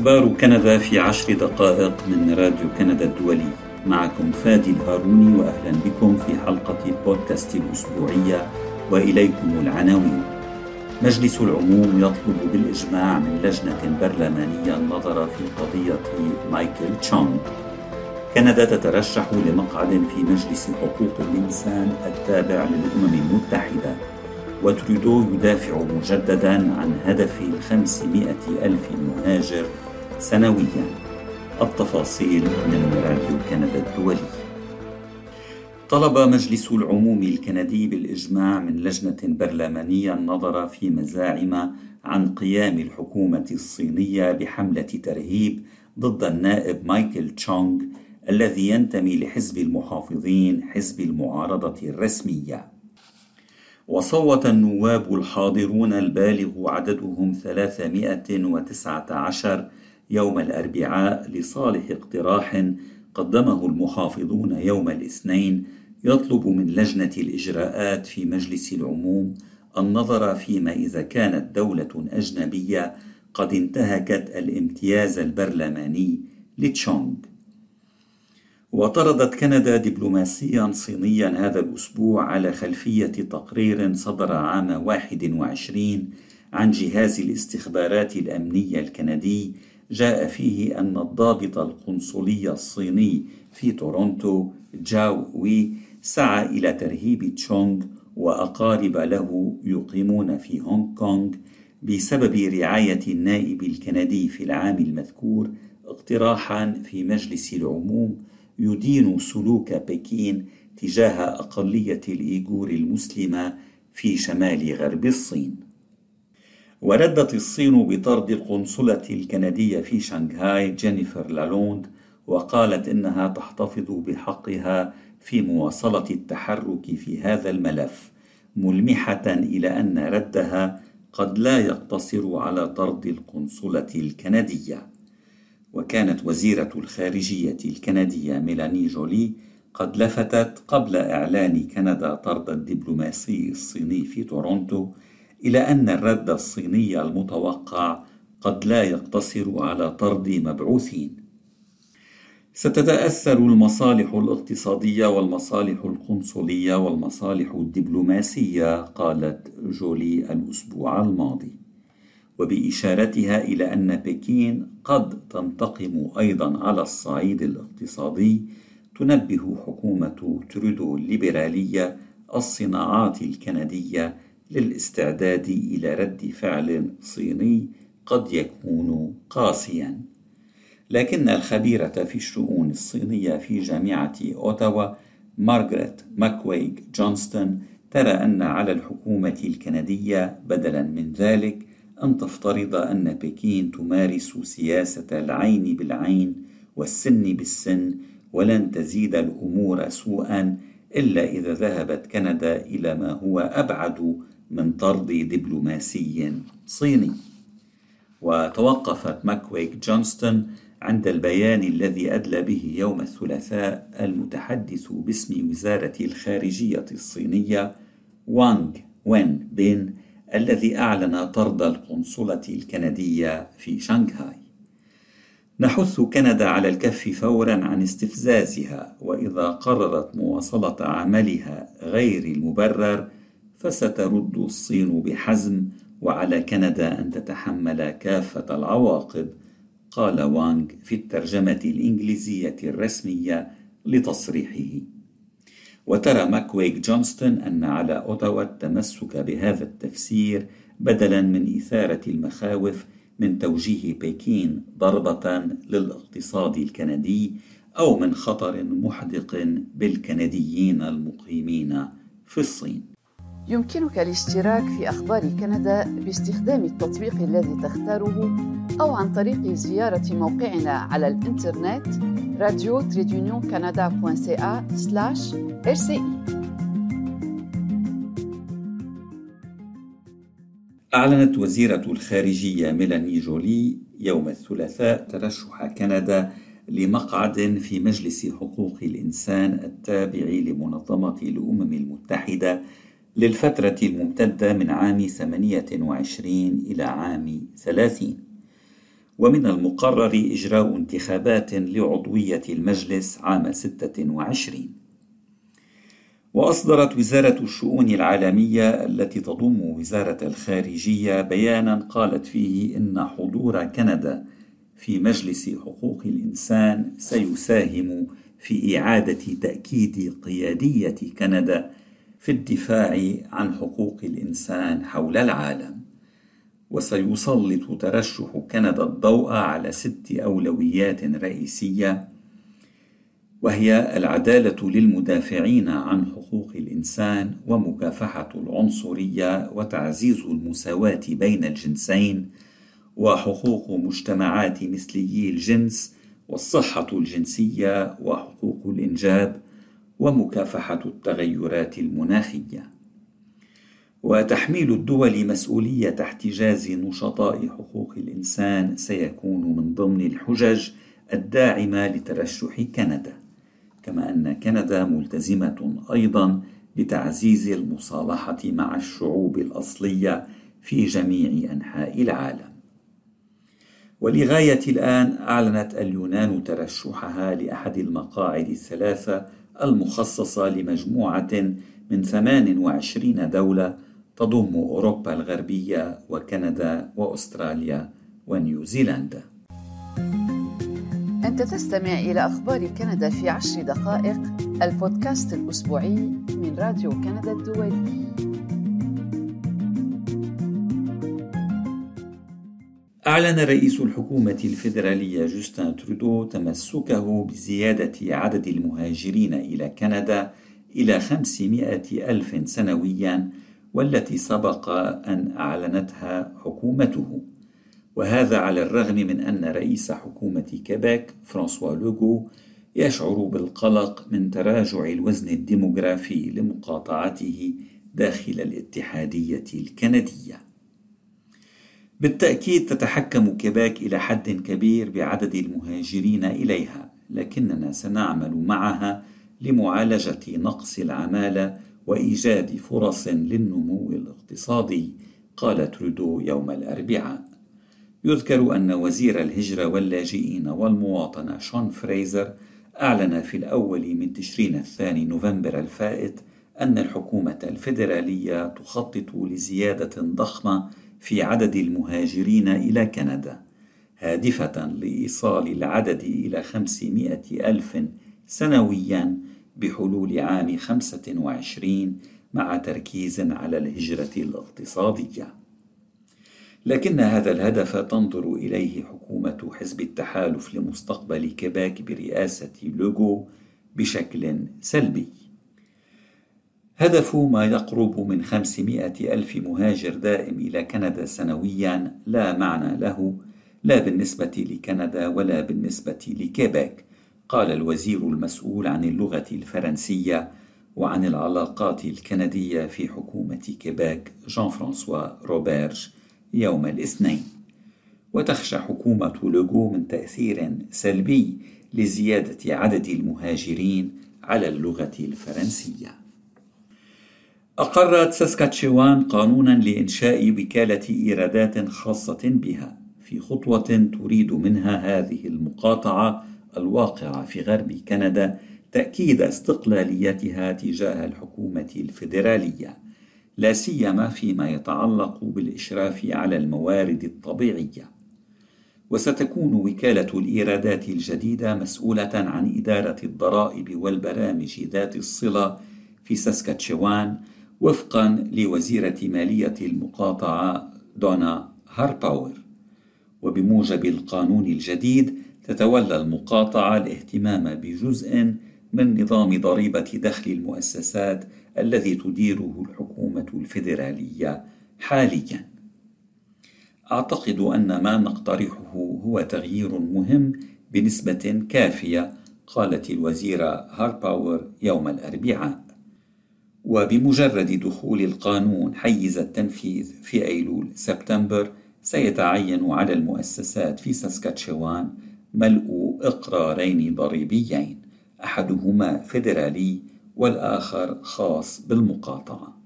أخبار كندا في عشر دقائق من راديو كندا الدولي. معكم فادي الهاروني وأهلا بكم في حلقة البودكاست الأسبوعية وإليكم العناوين. مجلس العموم يطلب بالإجماع من لجنة برلمانية النظر في قضية مايكل تشونغ كندا تترشح لمقعد في مجلس حقوق الإنسان التابع للأمم المتحدة. وتريدو يدافع مجددا عن هدف الخمسمائة ألف مهاجر سنويا. التفاصيل من راديو كندا الدولي. طلب مجلس العموم الكندي بالإجماع من لجنة برلمانية النظر في مزاعم عن قيام الحكومة الصينية بحملة ترهيب ضد النائب مايكل تشونغ الذي ينتمي لحزب المحافظين حزب المعارضة الرسمية. وصوت النواب الحاضرون البالغ عددهم 319 يوم الأربعاء لصالح اقتراح قدمه المحافظون يوم الاثنين يطلب من لجنة الإجراءات في مجلس العموم النظر فيما إذا كانت دولة أجنبية قد انتهكت الامتياز البرلماني لتشونغ. وطردت كندا دبلوماسيا صينيا هذا الأسبوع على خلفية تقرير صدر عام 21 عن جهاز الاستخبارات الأمنية الكندي جاء فيه أن الضابط القنصلي الصيني في تورونتو جاو وي سعى إلى ترهيب تشونغ وأقارب له يقيمون في هونغ كونغ بسبب رعاية النائب الكندي في العام المذكور اقتراحا في مجلس العموم يدين سلوك بكين تجاه أقلية الإيغور المسلمة في شمال غرب الصين. وردت الصين بطرد القنصلة الكندية في شنغهاي جينيفر لالوند وقالت إنها تحتفظ بحقها في مواصلة التحرك في هذا الملف ملمحة إلى أن ردها قد لا يقتصر على طرد القنصلة الكندية. وكانت وزيرة الخارجية الكندية ميلاني جولي قد لفتت قبل إعلان كندا طرد الدبلوماسي الصيني في تورونتو إلى أن الرد الصيني المتوقع قد لا يقتصر على طرد مبعوثين. ستتأثر المصالح الاقتصادية والمصالح القنصلية والمصالح الدبلوماسية قالت جولي الأسبوع الماضي. وبإشارتها إلى أن بكين قد تنتقم أيضا على الصعيد الاقتصادي تنبه حكومة ترودو الليبرالية الصناعات الكندية للاستعداد إلى رد فعل صيني قد يكون قاسيا. لكن الخبيرة في الشؤون الصينية في جامعة أوتاوا مارغريت ماكويغ جونستون ترى أن على الحكومة الكندية بدلا من ذلك أن تفترض أن بكين تمارس سياسة العين بالعين والسن بالسن ولن تزيد الأمور سوءا إلا إذا ذهبت كندا إلى ما هو أبعد من طرد دبلوماسي صيني وتوقفت ماكويغ جونستون عند البيان الذي أدلى به يوم الثلاثاء المتحدث باسم وزارة الخارجية الصينية وانغ وين بين الذي أعلن طرد القنصلة الكندية في شنغهاي. نحث كندا على الكف فورا عن استفزازها وإذا قررت مواصلة عملها غير المبرر فسترد الصين بحزم وعلى كندا أن تتحمل كافة العواقب قال وانغ في الترجمة الإنجليزية الرسمية لتصريحه وترى ماكويغ جونستون أن على أوتاوا التمسك بهذا التفسير بدلا من إثارة المخاوف من توجيه بكين ضربة للاقتصاد الكندي أو من خطر محدق بالكنديين المقيمين في الصين. يمكنك الاشتراك في أخبار كندا باستخدام التطبيق الذي تختاره أو عن طريق زيارة موقعنا على الإنترنت راديو تريدونيون RCI أعلنت وزيرة الخارجية ميلاني جولي يوم الثلاثاء ترشح كندا لمقعد في مجلس حقوق الإنسان التابع لمنظمة الأمم المتحدة للفترة الممتدة من عام 28 إلى عام 30 ومن المقرر إجراء انتخابات لعضوية المجلس عام 26 وأصدرت وزارة الشؤون العالمية التي تضم وزارة الخارجية بيانا قالت فيه إن حضور كندا في مجلس حقوق الإنسان سيساهم في إعادة تأكيد قيادية كندا في الدفاع عن حقوق الإنسان حول العالم وسيسلط ترشح كندا الضوء على ست أولويات رئيسية وهي العدالة للمدافعين عن حقوق الإنسان ومكافحة العنصرية وتعزيز المساواة بين الجنسين وحقوق مجتمعات مثليي الجنس والصحة الجنسية وحقوق الإنجاب ومكافحة التغيرات المناخية. وتحميل الدول مسؤولية احتجاز نشطاء حقوق الإنسان سيكون من ضمن الحجج الداعمة لترشح كندا. كما أن كندا ملتزمة أيضا بتعزيز المصالحة مع الشعوب الأصلية في جميع أنحاء العالم. ولغاية الآن أعلنت اليونان ترشحها لأحد المقاعد الثلاثة المخصصة لمجموعة من 28 دولة تضم أوروبا الغربية وكندا وأستراليا ونيوزيلندا. أنت تستمع إلى أخبار كندا في عشر دقائق البودكاست الأسبوعي من راديو كندا الدولي. أعلن رئيس الحكومة الفيدرالية جوستن ترودو تمسكه بزيادة عدد المهاجرين إلى كندا إلى 500 ألف سنويا والتي سبق أن أعلنتها حكومته. وهذا على الرغم من أن رئيس حكومة كيبيك فرانسوا لوغو يشعر بالقلق من تراجع الوزن الديموغرافي لمقاطعته داخل الاتحادية الكندية. بالتأكيد تتحكم كيبيك إلى حد كبير بعدد المهاجرين إليها، لكننا سنعمل معها لمعالجة نقص العمالة وإيجاد فرص للنمو الاقتصادي، قال ترودو يوم الأربعاء. يذكر أن وزير الهجرة واللاجئين والمواطنة شون فريزر أعلن في الأول من تشرين الثاني نوفمبر الفائت أن الحكومة الفيدرالية تخطط لزيادة ضخمة في عدد المهاجرين إلى كندا هادفة لإيصال العدد إلى خمسمائة ألف سنويا بحلول عام خمسة وعشرين مع تركيز على الهجرة الاقتصادية. لكن هذا الهدف تنظر إليه حكومة حزب التحالف لمستقبل كيبيك برئاسة لوغو بشكل سلبي. هدف ما يقرب من 500 ألف مهاجر دائم إلى كندا سنويا لا معنى له لا بالنسبة لكندا ولا بالنسبة لكيبيك قال الوزير المسؤول عن اللغة الفرنسية وعن العلاقات الكندية في حكومة كيبيك جان فرانسوا روبرج يوم الاثنين. وتخشى حكومة لوغو من تأثير سلبي لزيادة عدد المهاجرين على اللغة الفرنسية. أقرت ساسكاتشوان قانونا لإنشاء وكالة إيرادات خاصة بها. في خطوة تريد منها هذه المقاطعة الواقعة في غرب كندا تأكيد استقلاليتها تجاه الحكومة الفيدرالية لا سيما فيما يتعلق بالإشراف على الموارد الطبيعية. وستكون وكالة الإيرادات الجديدة مسؤولة عن إدارة الضرائب والبرامج ذات الصلة في ساسكاتشوان وفقا لوزيرة مالية المقاطعة دونا هارباور. وبموجب القانون الجديد تتولى المقاطعة الاهتمام بجزء من نظام ضريبة دخل المؤسسات الذي تديره الحكومة الفيدرالية حاليا. أعتقد أن ما نقترحه هو تغيير مهم بنسبة كافية قالت الوزيرة هارباور يوم الأربعاء. وبمجرد دخول القانون حيز التنفيذ في أيلول سبتمبر سيتعين على المؤسسات في ساسكاتشوان ملء إقرارين ضريبيين أحدهما فيدرالي والآخر خاص بالمقاطعة.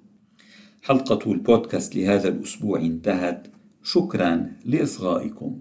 حلقة البودكاست لهذا الأسبوع انتهت. شكرا لإصغائكم.